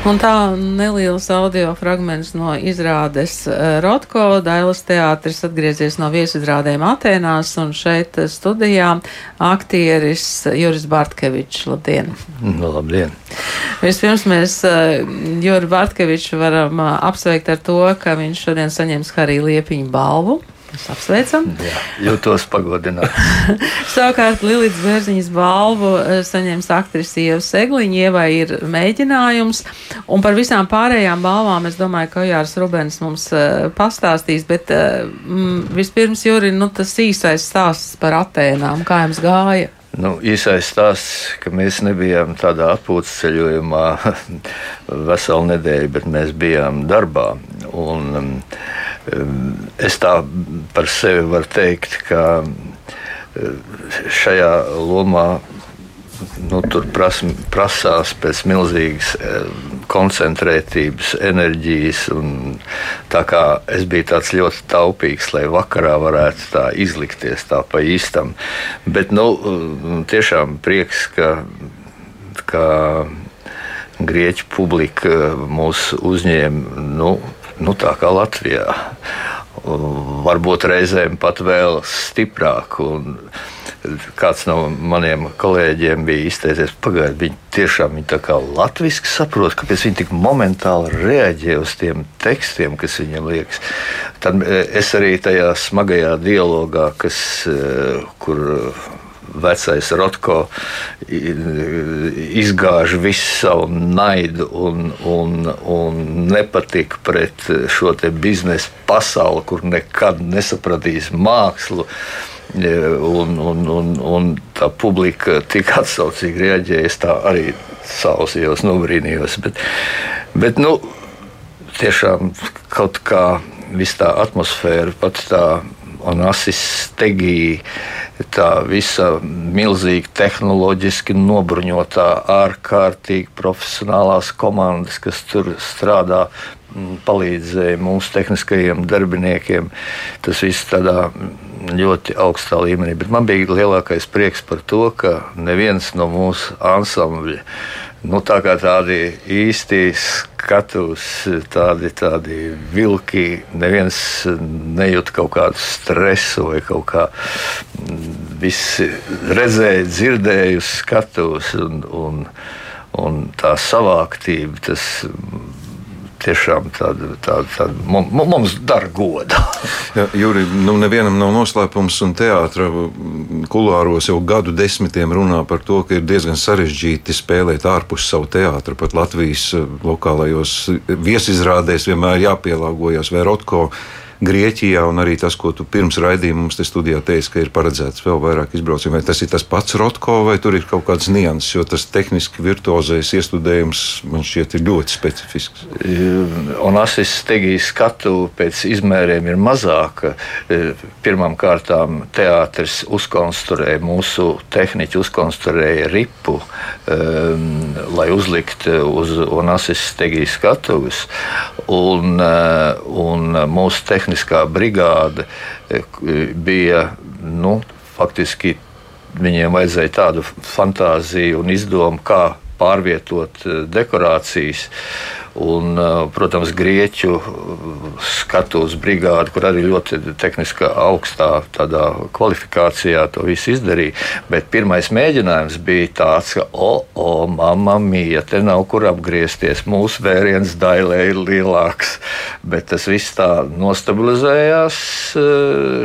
Un tā neliels audio fragments no izrādes eh, Rotko. Dailas teātris atgriezies no viesizrādēm Atēnās un šeit studijā aktieris Juris Bartkevičs. Labdien! Nu, labdien! Vispirms mēs uh, Juri Bartkeviču varam apsveikt ar to, ka viņš šodien saņems Harī Liepiņu balvu. Mēs apsveicam. Jā, jūtos pagodināts. Savukārt Lilijas Bērziņas balvu eh, saņems aktrise Ieva Segliņa. Ievai ir mēģinājums, un par visām pārējām balvām es domāju, ka Jārs Rubens mums uh, pastāstīs, bet mm, vispirms, Juri, nu tas īsais stāsts par Atēnām, kā jums gāja? Nu, īsais stāsts, ka mēs nebijām tādā atpūtas ceļojumā veselu nedēļu, bet mēs bijām darbā. Un, um, Es tā par sevi varu teikt, ka šajā lomā nu, tur pras, prasās pēc milzīgas koncentrētības, enerģijas. Tā kā es biju tāds ļoti taupīgs, lai vakarā varētu tā izlikties tā pa īstam. Bet nu, tiešām prieks, ka, ka grieķu publika mūs uzņēma. Nu, nu, tā kā Latvijā. Varbūt reizēm pat vēl stiprāk. Un kāds no maniem kolēģiem bija izteicies, pagaidiet, viņi tiešām viņi tā kā latviešu saprot, kāpēc viņi tik momentāli reaģē uz tiem tekstiem, kas viņiem liekas. Tad e, es arī tajā smagajā dialogā, kas, e, kur vecais Rotko izgāž visu savu naidu un, un, un nepatiku pret šo biznesa pasauli, kur nekad nesapratīs mākslu. Un, un, un, un tā publika tik atsaucīgi reaģēja. Es tā arī sausījos, nobrīnījos. Bet, bet nu, tiešām kaut kā viss tā atmosfēra, pat tā un asistēgija, tā visa milzīga tehnoloģiski nobruņotā, ārkārtīgi profesionālās komandas, kas tur strādā, palīdzēja mūsu tehniskajiem darbiniekiem. Tas viss tādā ļoti augstā līmenī. Bet man bija lielākais prieks par to, ka neviens no mūsu ansambļa nu, tā tādi īsti skatus, tādi, tādi vilki. Neviens nejūt kaut kādu stresu vai kaut kā. Visi redzēja, dzirdēja uz skatuves, un, un, un tā savāktība. Tas, tiešām tāda, tāda, tāda mums dara godu. ja, Juri, nu nevienam nav noslēpums, un teātris kulāros jau gadu desmitiem runā par to, ka ir diezgan sarežģīti spēlēt ārpus savu teātru. Pat Latvijas eh, lokālajos viesizrādēs vienmēr jāpielāgojas vai rotko Grieķijā, un arī tas, ko tu pirms raidījuma mums te studijā teici, ka ir paredzēts vēl vairāk izbraucienu. Vai tas ir tas pats Rotko, vai tur ir kaut kāds nianses, jo tas tehniski virtuozais iestudējums man šķiet ir ļoti specifisks. Un asistēgijas skatu pēc izmēriem ir mazāka. Pirmām kārtām teātris uzkonstruēja, mūsu tehniķi uzkonstruēja ripu, um, lai uzliktu uz asistēgijas skatuves. Un, un mūsu tehniķi tehniskā brigāde e, bija nu, faktiski viņiem vajadzēja tādu fantāziju un izdomu, kā pārvietot e, dekorācijas. Un, protams, grieķu skatuves brigāde, kur arī ļoti tehniskā augstā kvalifikācijā to visu izdarīja. Bet pirmais mēģinājums bija tāds, ka, o, o mamma mija, te nav kur apgriezties, mūsu vēriens dailē ir lielāks. Bet tas viss tā nostabilizējās,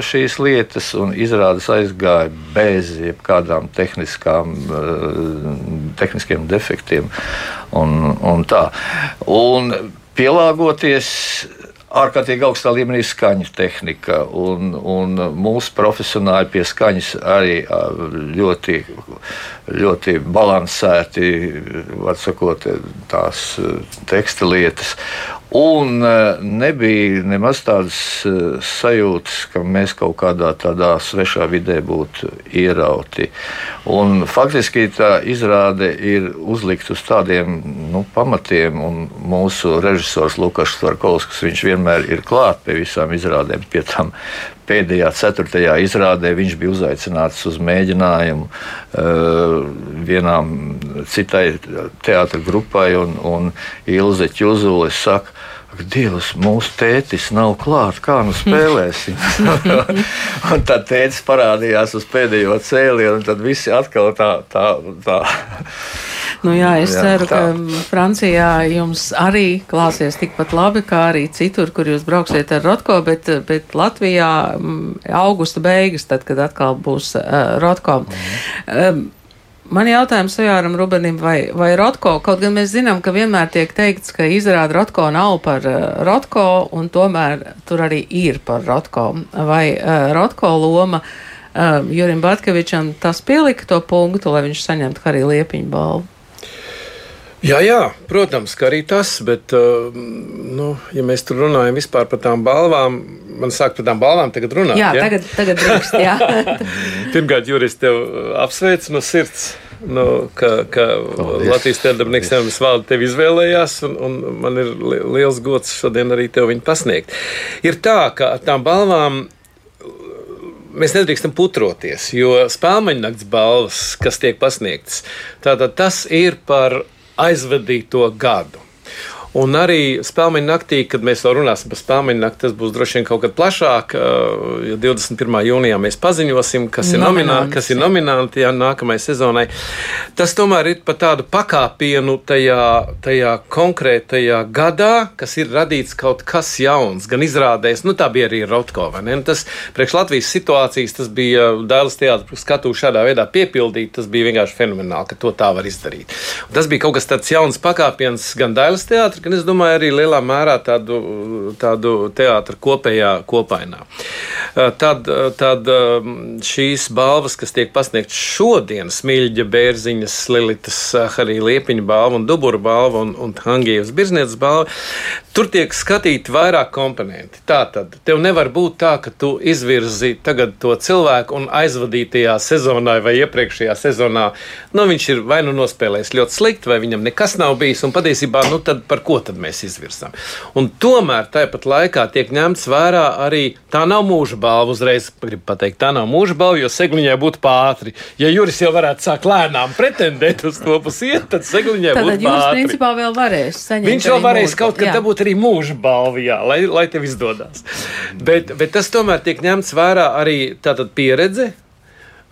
šīs lietas, un izrādes aizgāja bez jebkādām tehniskām, tehniskiem defektiem. Un, un tā. un pielāgoties ārkārtīgi augstā līmenī skaņu tehnika. Un, un mūsu profesionāļi pie skaņas arī ļoti, ļoti balansēti, var sakot, tās teksta lietas. Un nebija nemaz tādas sajūtas, ka mēs kaut kādā tādā svešā vidē būtu ierauti. Un faktiski tā izrāde ir uzlikta uz tādiem nu, pamatiem, un mūsu režisors Lukas Tvarkovskis vienmēr vienmēr ir klāt pie visām izrādēm. Pie tam pēdējā, ceturtajā izrādē viņš bija uzaicināts uz mēģinājumu uh, vienām citai teātris grupai, un, un Ilze Čuzule saka, Dievs, mūsu tētis nav klāts, kā nu spēlēsim. un tad tētis parādījās uz pēdējo cēlienu, un tad visi atkal tā. tā, tā Nu jā, es jā, ceru, tā. ka Francijā jums arī klāsies tikpat labi, kā arī citur, kur jūs brauksiet ar Rotko, bet, bet Latvijā augusta beigas, tad, kad atkal būs uh, Rotko. Mm. Um, Man jautājums Sojāram Rubenim, vai, vai Rotko, kaut gan mēs zinām, ka vienmēr tiek teikts, ka izrāda Rotko nav par uh, Rotko, un tomēr tur arī ir par Rotko. Vai uh, Rotko loma uh, Jurim Batkevičam tas pielika to punktu, lai viņš saņemtu arī liepiņu balvu? Jā, jā, protams, ka arī tas, bet, uh, nu, ja mēs tur runājam vispār par tām balvām, man sāk par tām balvām tagad runāt. Jā, ja? tagad, tagad drīkst, jā. Pirmkārt, Juris, tev apsveicu no sirds. Nu, ka, ka Latvijas televīzijas zemes valde tevi izvēlējās, un, un man ir liels gods šodien arī tev viņu pasniegt. Ir tā, ka ar tām balvām mēs nedrīkstam putroties, jo spēļu nakts balvas, kas tiek pasniegtas, tātad tas ir par aizvadīto gadu. Un arī spēļu naktī, kad mēs vēl runāsim par spēļu nakti, tas būs droši vien kaut kad plašāk. Jo 21. jūnijā mēs paziņosim, kas ir nominanti, kas ir nominanti jā, nākamajai sezonai. Tas tomēr ir pa tādu pakāpienu tajā, tajā konkrētajā gadā, kas ir radīts kaut kas jauns, gan izrādēs, nu tā bija arī Rotko. Nu, tas priekš Latvijas situācijas, tas bija Dēls teātris skatu šādā veidā piepildīt, tas bija vienkārši fenomenāli, ka to tā var izdarīt. Un tas bija kaut kas tāds jauns pakāpiens gan Dēls teātris, gan es domāju arī lielā mērā tādu, tādu teātru kopējā kopainā. Tad, tad šīs balvas, kas tiek pasniegtas šodien, Smilģa, Bērziņas, Lilitas, arī Liepiņa balva un Dubura balva un, un Hangijas Birznieces balva, tur tiek skatīti vairāk komponenti. Tā tad tev nevar būt tā, ka tu izvirzi tagad to cilvēku un aizvadītajā sezonā vai iepriekšējā sezonā, nu viņš ir vai nu nospēlējis ļoti slikti, vai viņam nekas nav bijis, un patiesībā, nu tad par ko tad mēs izvirzām. Un tomēr tāpat laikā tiek ņemts vērā arī tā nav mūža balva. Uzreiz gribu pateikt, tā nav mūža balva, jo Segliņai būtu pātri. Ja Juris jau varētu sākt lēnām pretendēt uz to pusiet, tad Segliņai būtu pātri. Tad principā vēl varēs saņemt. Viņš vēl varēs mūža, kaut kad dabūt arī mūža balvu, jā, lai, lai tev izdodas. Bet, bet tas tomēr tiek ņemts vērā arī tātad pieredze,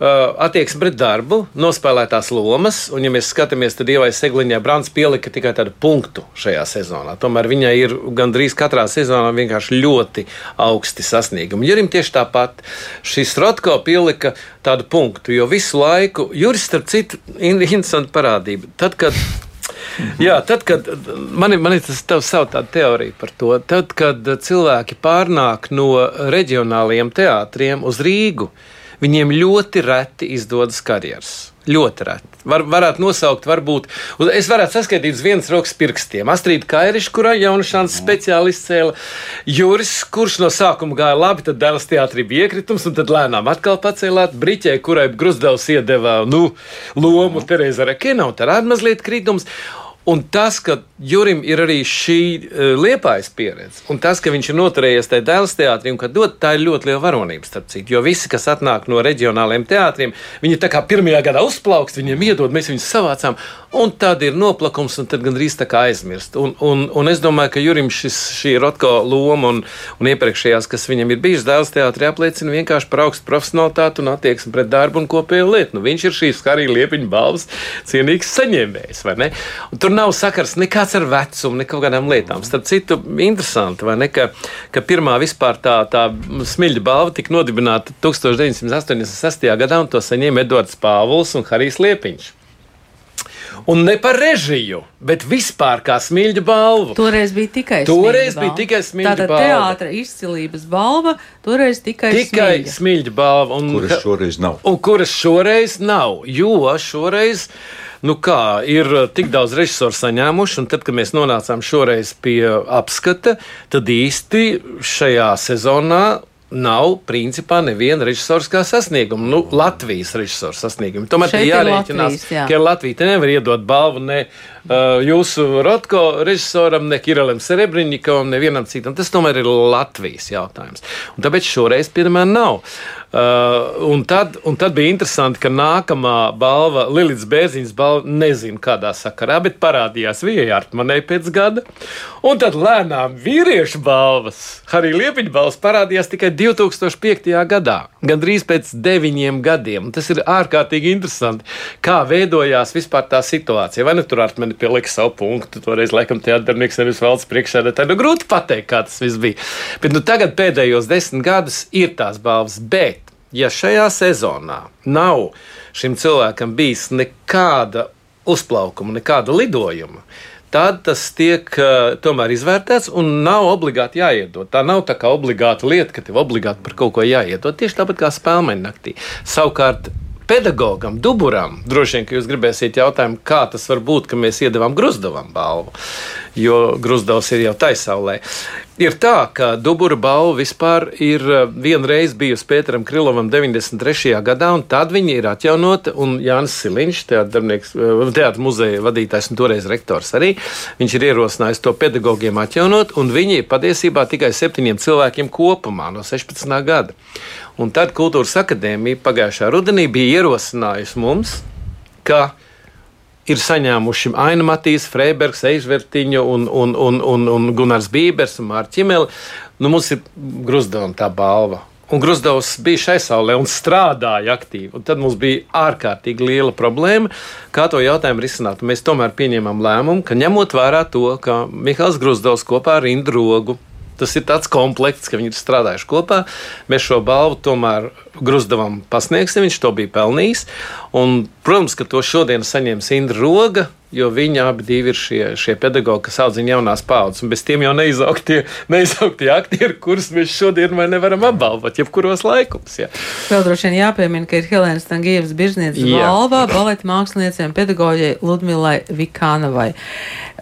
attieksme pret darbu, nospēlētās lomas, un, ja mēs skatāmies, tad Ievai Segliņai Brants pielika tikai tādu punktu šajā sezonā. Tomēr viņai ir gandrīz katrā sezonā vienkārši ļoti augsti sasniegumi. Jurim tieši tāpat šis Rotko pielika tādu punktu, jo visu laiku, Juris, starp citu, ir interesanta parādība. Tad, kad Jā, tad, kad man ir, man ir tas savs tāda teorija par to, tad, kad cilvēki pārnāk no reģionāliem teātriem uz Rīgu, viņiem ļoti reti izdodas karjeras. Ļoti reti. Var, varētu nosaukt, varbūt, es varētu saskaitīt uz vienas rokas pirkstiem. Astrīda Kairiša, kurai jaunašanas speciāli izcēla, Juris, kurš no sākuma gāja labi, tad Dēls teātrī bija iekritums, un tad lēnām atkal pacēlāt Briķē, kurai Grusdevs iedeva, nu, lomu Tereza Rekena, un tad arī mazliet kritums. Un tas, ka Jurim ir arī šī uh, liepais pieredze, un tas, ka viņš ir noturējies tajā dēls teātrī un ka dod, tā ir ļoti liela varonība, starp citu. Jo visi, kas atnāk no reģionāliem teātriem, viņi tā kā pirmajā gadā uzplaukst, viņiem iedod, mēs viņus savācām, un tad ir noplakums, un tad gandrīz tā kā aizmirst. Un, un, un es domāju, ka Jurim šis, šī Rotko loma un, un iepriekšējās, kas viņam ir bijušas dēls teātrī, apliecina vienkārši par augstu profesionalitāti un attieksmi pret darbu un kopējo lietu. Nu, viņš ir šīs Harija Liepiņa balvas cienīgs saņēmējs, vai ne? Un tur nav sakars nekā nekāds ar vecumu, ne kaut kādām lietām. Starp citu, interesanti, ne, ka, ka pirmā vispār tā, tā smiļa balva tika nodibināta 1986. gadā, un to saņēma Edvards Pāvils un Harijs Liepiņš. Un ne par režiju, bet vispār kā smilšu balvu. Toreiz bija tikai toreiz bija tikai smilšu balva. Tātad teātris izcilības balva, toreiz tikai, tikai smilšu balva. Un, kuras šoreiz nav? Un kuras šoreiz nav, jo šoreiz. Nu kā, ir tik daudz režisoru saņēmuši, un tad, kad mēs nonācām šoreiz pie apskata, tad īsti šajā sezonā nav principā neviena režisorskā sasnieguma. Nu, Latvijas režisora sasnieguma. Tomēr ir jārēķinās, jā. ka Latvija te nevar iedot balvu ne uh, jūsu Rotko režisoram, ne Kirilam Serebrņikovam, nevienam citam. Tas tomēr ir Latvijas jautājums. Un tāpēc šoreiz, piemēram, nav. Uh, un, tad, un tad bija interesanti, ka nākamā balva, Lilijas Bērziņas balva, nezinu kādā sakarā, bet parādījās Vija Artmanē pēc gada. Un tad lēnām vīriešu balvas, arī Liepiņa balvas parādījās tikai 2005. gadā, gandrīz pēc deviņiem gadiem. Un tas ir ārkārtīgi interesanti, kā veidojās vispār tā situācija. Vai nu tur Artmani pielika savu punktu, toreiz laikam teātrnieks nevis valsts priekšsēdētāji. Nu, grūti pateikt, kā tas viss bija. Bet nu, tagad pēdējos desmit gadus ir tās balvas, bet ja šajā sezonā nav šim cilvēkam bijis nekāda uzplaukuma, nekāda lidojuma, tad tas tiek uh, tomēr izvērtēts un nav obligāti jāiedod. Tā nav tā kā obligāta lieta, ka tev obligāti par kaut ko jāiedod. Tieši tāpat kā spēlmeņa naktī. Savukārt pedagogam, duburam, droši vien, ka jūs gribēsiet jautājumu, kā tas var būt, ka mēs iedavām Grusdavam balvu, jo Grusdavs ir jau taisaulē. Ir tā, ka Dubura balva vispār ir eh, vienreiz bijusi Pēteram Krilovam 93. gadā, un tad viņa ir atjaunota. Un Jānis Siliņš, teātris eh, muzeja vadītājs un toreiz rektors arī, viņš ir ierosinājis to pedagogiem atjaunot, un viņi ir patiesībā tikai septiņiem cilvēkiem kopumā no 16. gada. Un tad Kultūras akadēmija pagājušā rudenī bija ierosinājusi mums, ka ir saņēmuši Aina Matīs, Freibergs, Eižvertiņu un, un, un, un, un Gunārs Bībers un Mārķis Čimeli. Nu, mums ir Grusdavam tā balva. Un Grusdovs bija šai saulē un strādāja aktīvi. Un tad mums bija ārkārtīgi liela problēma, kā to jautājumu risināt. Mēs tomēr pieņēmām lēmumu, ka ņemot vērā to, ka Mihāls Grusdovs kopā ar Indrogu Tas ir tāds komplekts, ka viņi ir strādājuši kopā. Mēs šo balvu tomēr Grusdavam pasniegsim, viņš to bija pelnījis. Un, protams, ka to šodien saņems Indra Roga, jo viņi abi ir šie, šie pedagoģi, kas audzina jaunās paudzes. Bez tiem jau neizaug tie, neizaug tie aktieri, kurus mēs šodien nevaram apbalvot, jebkuros laikos. Ja. Vēl droši vien jāpiemina, ka ir Helēna Stangievas biržnieces balva baleta māksliniecēm pedagoģei Ludmilai Vikānavai.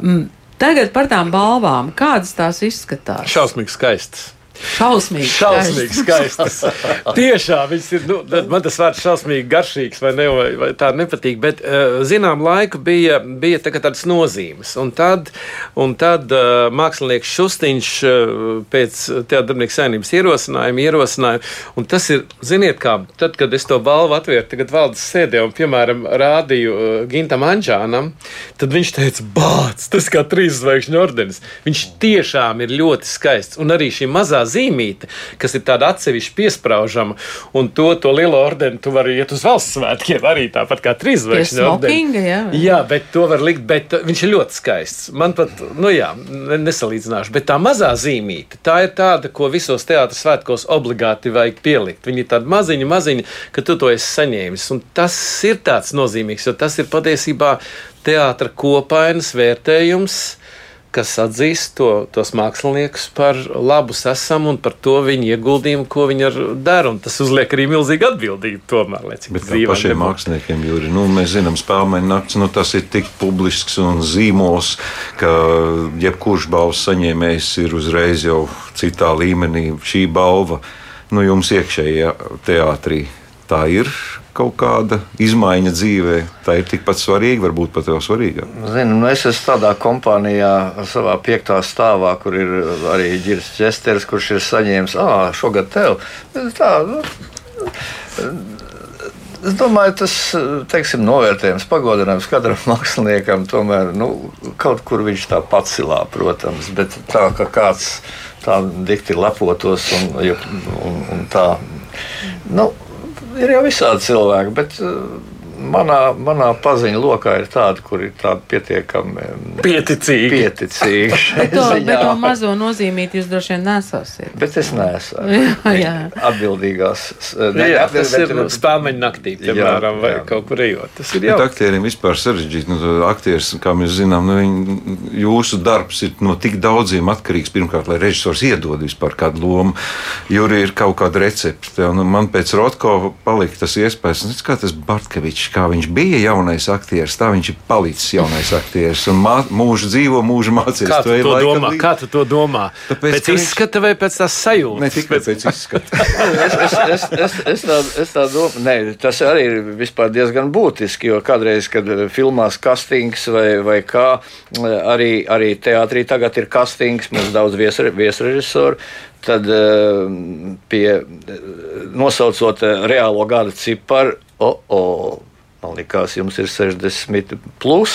Mm. Tagad par tām balvām. Kādas tās izskatās? Šausmīgi skaistas. Šausmīgi. Šausmīgi skaistas. Tiešām viņas ir. Nu, man tas vārds šausmīgi garšīgs, vai, ne, vai, vai tā nepatīk. Bet, uh, zinām, laiku bija, bija tā tādas nozīmes. Un tad, un tad uh, mākslinieks Šustiņš uh, pēc teātrnieka saimnības ierosinājuma ierosināja. Un tas ir, ziniet, kā tad, kad es to balvu atvēru, tagad valdes sēdē un, piemēram, rādīju Gintam Anģānam, tad viņš teica, bāc, tas kā trīs zvaigžņu ordenis. Viņš tiešām ir ļoti skaists. Un arī šī mazā zīmīte, kas ir tāda atsevišķa piesprāžama, un to, to lielo ordeni tu vari iet uz valsts svētkiem arī tāpat kā trīsvaigžņu ordeni. Jā. jā, bet to var likt, bet viņš ir ļoti skaists. Man pat, nu jā, nesalīdzināšu, bet tā mazā zīmīte, tā ir tāda, ko visos teātros svētkos obligāti vajag pielikt. Viņa ir tāda maziņa, maziņa, ka tu to esi saņēmis. Un tas ir tāds nozīmīgs, jo tas ir patiesībā teātra kopainas vērtējums kas atzīst to, tos māksliniekus par labu esam un par to viņu ieguldījumu, ko viņi dara. Tas uzliek arī milzīgu atbildību. Tomēr, lai cik tā pašiem nebūtu. māksliniekiem, Jūri, nu, mēs zinām, spēlmeņa nakts, nu, tas ir tik publisks un zīmols, ka jebkurš balvas saņēmējs ir uzreiz jau citā līmenī. Šī balva nu, jums iekšējā teātrī tā ir kaut kāda izmaiņa dzīvē. Tā ir tikpat svarīga, varbūt pat vēl svarīgāka. Zinu, nu es esmu tādā kompānijā, savā piektā stāvā, kur ir arī Girs Česters, kurš ir saņēmis, ah, šogad tev. Tā, nu, Es domāju, tas teiksim, novērtējums, pagodinājums katram māksliniekam, tomēr nu, kaut kur viņš tā pacilā, protams, bet tā kā kāds tā dikti lepotos un, un, un tā. Nu, ir jau visādi cilvēki, bet manā, manā paziņu lokā ir tāda, kur ir tāda pietiekami pieticīga. pieticīga bet, to, bet to mazo nozīmīti jūs droši vien nesāsiet. Bet es jā. atbildīgās. Ne, jā, tas ir bet... spēļu naktī, piemēram, jā, vai jā. kaut kur ejot. Tas ir jau aktieriem vispār sarežģīti. Nu, aktieris, kā mēs zinām, nu, viņi, jūsu darbs ir no tik daudziem atkarīgs. Pirmkārt, lai režisors iedod vispār kādu lomu, jo ir kaut kāda recepte. Un man pēc Rotkova palika tas iespējas, kā tas Bartkevičs kā viņš bija jaunais aktieris, tā viņš ir palicis jaunais aktieris. Un mā, mūžu dzīvo, mūžu mācīs. Kā tu to domā? Līdz... Kā tu to domā? Tāpēc, pēc izskata viņš... vai pēc tās sajūtas? Ne tikai pēc, pēc izskata. es, es, es, es, es, tā, es tā domāju, nē, tas arī ir vispār diezgan būtiski, jo kādreiz, kad filmās kastings vai, vai kā, arī, arī teātrī tagad ir kastings, mums daudz viesrežisoru tad pie nosaucot reālo gada ciparu, oh, oh, Man liekas, jums ir 60 plus.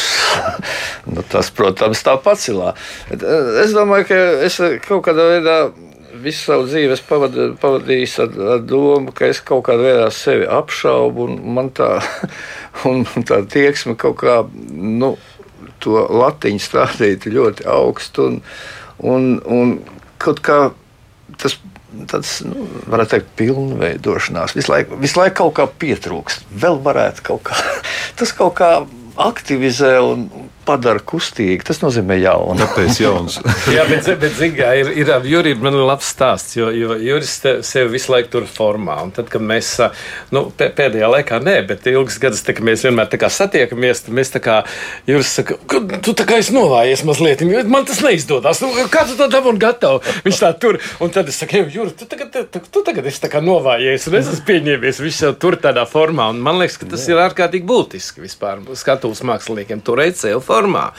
nu, tas, protams, tā pacilā. Eh, es domāju, ka es kaut kādā veidā visu savu dzīvi pavadīju, pavadījis ar, ar domu, ka es kaut kādā veidā sevi apšaubu, un man tā, un tā tieksme kaut kā nu, to latiņu stādīt ļoti augstu. Un, un, un kaut kā tas tāds, nu, varētu teikt, pilnveidošanās. Visu laiku, visu laiku kaut kā pietrūkst. Vēl varētu kaut kā, tas kaut kā aktivizē un padara kustīgi. Tas nozīmē jaunu. Tāpēc jauns. Jā, bet, bet zingā, ir, ir ar Juriju man ir labs stāsts, jo, jo Juris te, sevi visu laiku tur formā. Un tad, kad mēs, nu, pēdējā laikā nē, bet ilgas gadus, tā, mēs vienmēr tā kā satiekamies, tad mēs tā kā Juris saka, ka tu tā kā esi novājies mazliet, man tas neizdodas. Nu, kā tu to dabūni gatavu? Viņš tā tur, un tad es saku, Juri, tu tagad, tu, tu tagad esi tā kā novājies, un es esmu pieņēmies, viņš jau tur tādā formā. Un man liekas, ka tas ir ārkārtīgi būtiski vispār skatuves māksliniekiem turēt sevi formā formā.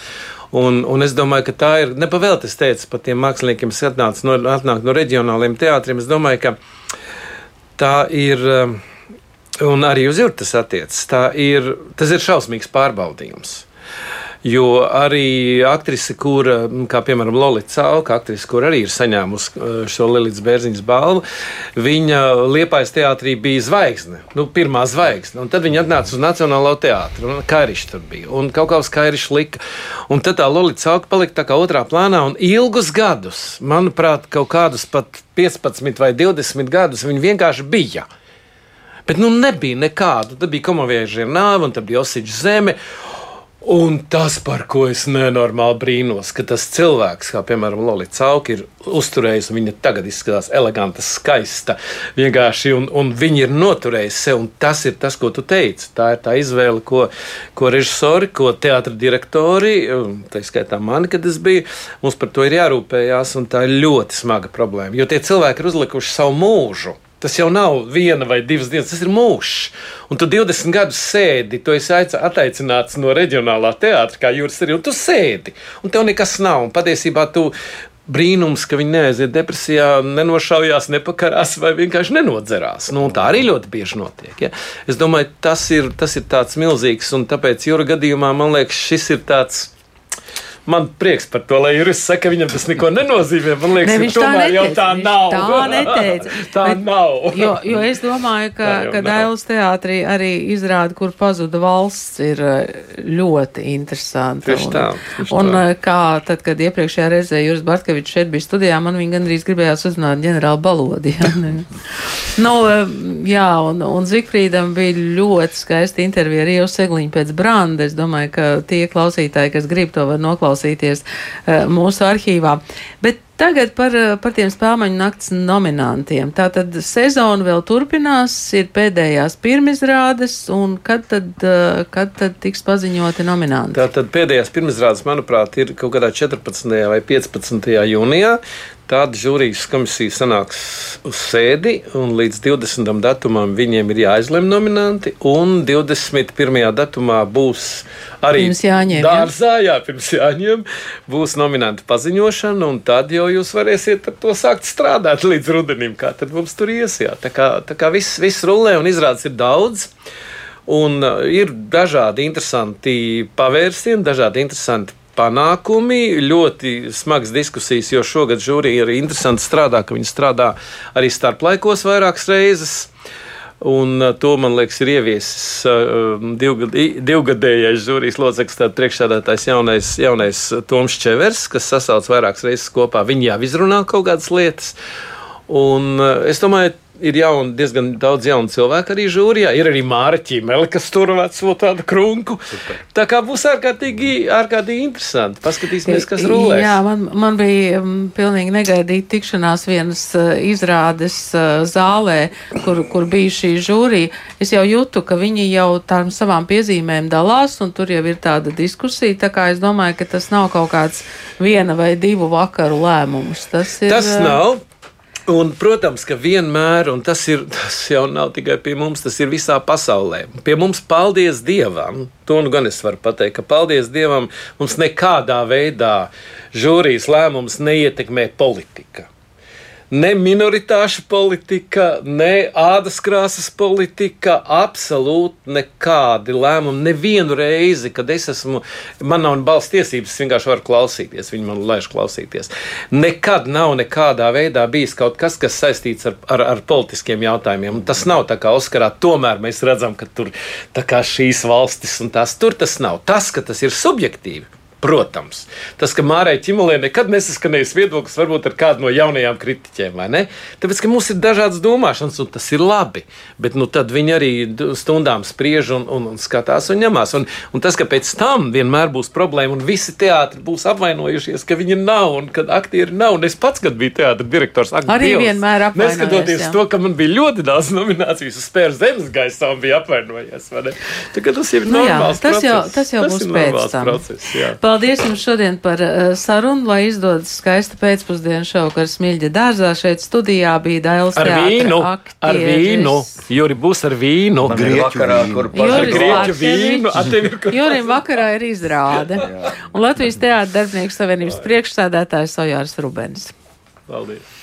Un, un es domāju, ka tā ir nepavēlti. Es teicu par tiem māksliniekiem, kas atnāca no, atnāk no reģionāliem teātriem. Es domāju, ka tā ir. Un arī uz jūras tas attiecas. Tas ir šausmīgs pārbaudījums. Jo arī aktrise, kura, kā piemēram Lorita Cauka, aktrise, kur arī ir saņēmusi uh, šo Lilijas Bērziņas balvu, viņa Liepājas teātrī bija zvaigzne, nu, pirmā zvaigzne. Un tad viņa atnāca uz Nacionālo teātru, un Kairišs tur bija, un kaut kā uz Kairišs lika. Un tad tā Lorita Cauka palika tā kā otrā plānā, un ilgus gadus, manuprāt, kaut kādus pat 15 vai 20 gadus viņa vienkārši bija. Bet nu nebija nekādu. Tad bija komovieža nāve, un tad bija Osiģa zeme. Un tas, par ko es nenormāli brīnos, ka tas cilvēks, kā piemēram Lorija Cauka, ir uzturējis, un viņa tagad izskatās eleganta, skaista, vienkārši, un, un viņa ir noturējusi sev, un tas ir tas, ko tu teici. Tā ir tā izvēle, ko, ko režisori, ko teātris direktori, tā skaitā mani, kad es biju, mums par to ir jārūpējās, un tā ir ļoti smaga problēma, jo tie cilvēki ir uzlikuši savu mūžu Tas jau nav viena vai divas dienas, tas ir mūžs. Un tu 20 gadus sēdi, tu esi attaicināts no reģionālā teātra, kā jūras arī, un tu sēdi, un tev nekas nav. Un patiesībā tu brīnums, ka viņi neaiziet depresijā, nenošaujās, nepakarās vai vienkārši nenodzerās. Nu, tā arī ļoti bieži notiek. Ja? Es domāju, tas ir, tas ir tāds milzīgs, un tāpēc jūra gadījumā man liekas, šis ir tāds man prieks par to, lai Juris saka, ka viņam tas neko nenozīmē. Man liekas, ne, ka tomēr jau tā nav. Tā neteica. tā Bet, nav. jo, jo es domāju, ka, ka Dailas teātrī arī izrāda, kur pazuda valsts, ir eh, ļoti interesanti. Tieši tā. Tieši un, tā. un kā tad, kad iepriekšējā reizē Juris Bartkevičs šeit bija studijā, man viņa gandrīz gribējās uzzināt ģenerāli balodi. Ja? nu, eh, jā, un, un Zikfrīdam bija ļoti skaisti intervija ar Ievu Segliņu pēc Branda. Es domāju, ka tie klausītāji, kas grib to var noklausīties, noklausīties eh, mūsu arhīvā. Bet Tagad par, par tiem spēļu nakts nominantiem. Tātad sezona vēl turpinās, ir pēdējās pirmizrādes, un kad tad, kad tad tiks paziņoti nominanti? Tātad pēdējās pirmizrādes, manuprāt, ir kaut kādā 14. vai 15. jūnijā. Tad žūrijas komisija sanāks uz sēdi, un līdz 20. datumam viņiem ir jāizlemj nominanti. Un 21. datumā būs arī jāņem, dārzā, jā, pirms jāņem, būs nominantu paziņošana, un tad jau jūs varēsiet ar to sākt strādāt līdz rudenim, kā tad mums tur ies. Jā. Tā kā, tā kā viss, viss rullē un izrādes ir daudz. Un uh, ir dažādi interesanti pavērsieni, dažādi interesanti panākumi, ļoti smagas diskusijas, jo šogad žūrija ir interesanti strādā, ka viņi strādā arī starplaikos vairākas reizes. Un uh, to, man liekas, ir ieviesis uh, divgad, divgadējais žūrijas loceklis, tāds priekšsēdētājs jaunais, jaunais Toms Čevers, kas sasauc vairākas reizes kopā. Viņi jau izrunā kaut kādas lietas. Un uh, es domāju, ir jauni, diezgan daudz jaunu cilvēku arī žūrijā. Ir arī Māra Čimele, kas tur veco tādu krunku. Super. Tā kā būs ārkārtīgi, ārkārtīgi interesanti. Paskatīsimies, kas rulēs. Jā, man, man bija um, pilnīgi negaidīta tikšanās vienas uh, izrādes uh, zālē, kur, kur bija šī žūrija. Es jau jūtu, ka viņi jau tām savām piezīmēm dalās, un tur jau ir tāda diskusija. Tā kā es domāju, ka tas nav kaut kāds viena vai divu vakaru lēmums. Tas, ir, tas nav. Un, protams, ka vienmēr, un tas, ir, tas jau nav tikai pie mums, tas ir visā pasaulē. Pie mums, paldies Dievam, to nu gan es varu pateikt, ka paldies Dievam, mums nekādā veidā žūrijas lēmums neietekmē politika ne minoritāšu politika, ne ādas krāsas politika, absolūti nekādi lēmumi. Nevienu reizi, kad es esmu, man nav balss tiesības, es vienkārši varu klausīties, viņi man laiž klausīties. Nekad nav nekādā veidā bijis kaut kas, kas saistīts ar, ar, ar politiskiem jautājumiem. Tas nav tā kā Oskarā, tomēr mēs redzam, ka tur šīs valstis un tās tur tas nav. Tas, ka tas ir subjektīvi. Protams, tas, ka Mārai Čimolē nekad nesaskanējis viedoklis, varbūt ar kādu no jaunajām kritiķiem, vai ne? Tāpēc, ka mums ir dažādas domāšanas, un tas ir labi. Bet nu, tad viņi arī stundām spriež un, un, un skatās un ņemās. Un, un tas, ka pēc tam vienmēr būs problēma, un visi teātri būs apvainojušies, ka viņi nav un ka aktieri nav. Un es pats, kad biju teātris direktors, arī Dievs, vienmēr apvainojies. Neskatoties jā. to, ka man bija ļoti daudz nominācijas uz spēles zemes gaisā, un bija apvainojies. Tas ir nu, normāls jā, tas process. Jau, tas jau tas būs pēc tam. Process, jā. Paldies jums šodien par uh, sarunu, lai izdodas skaista pēcpusdienu šovakar Smilģa dārzā. Šeit studijā bija Dailas ar vīnu, aktieris. ar vīnu. Juri būs ar vīnu. Grieķu vakarā, kur Juris grieķu vīnu. Jurim vakarā ir izrāde. Un Latvijas teātra darbinieku savienības priekšsēdētājs Ojārs Rubens. Paldies!